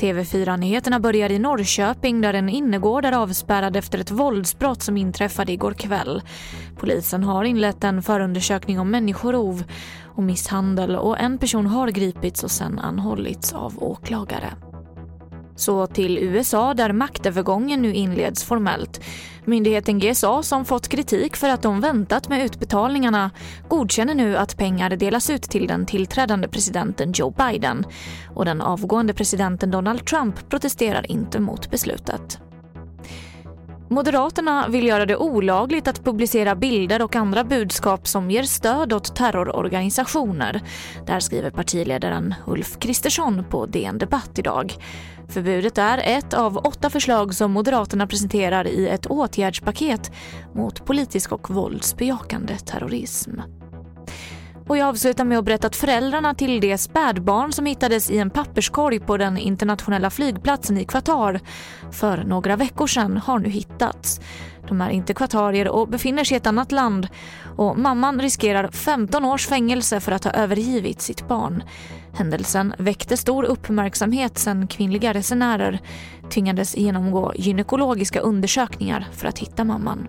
TV4-nyheterna börjar i Norrköping där en innergård är avspärrad efter ett våldsbrott som inträffade igår kväll. Polisen har inlett en förundersökning om människorov och misshandel och en person har gripits och sen anhållits av åklagare. Så till USA där maktövergången nu inleds formellt. Myndigheten GSA som fått kritik för att de väntat med utbetalningarna godkänner nu att pengar delas ut till den tillträdande presidenten Joe Biden. Och den avgående presidenten Donald Trump protesterar inte mot beslutet. Moderaterna vill göra det olagligt att publicera bilder och andra budskap som ger stöd åt terrororganisationer. Där skriver partiledaren Ulf Kristersson på DN Debatt idag. Förbudet är ett av åtta förslag som Moderaterna presenterar i ett åtgärdspaket mot politisk och våldsbejakande terrorism. Och jag avslutar med att berätta att föräldrarna till det spädbarn som hittades i en papperskorg på den internationella flygplatsen i Qatar för några veckor sedan har nu hittats. De är inte kvatarier och befinner sig i ett annat land och mamman riskerar 15 års fängelse för att ha övergivit sitt barn. Händelsen väckte stor uppmärksamhet sen kvinnliga resenärer tvingades genomgå gynekologiska undersökningar för att hitta mamman.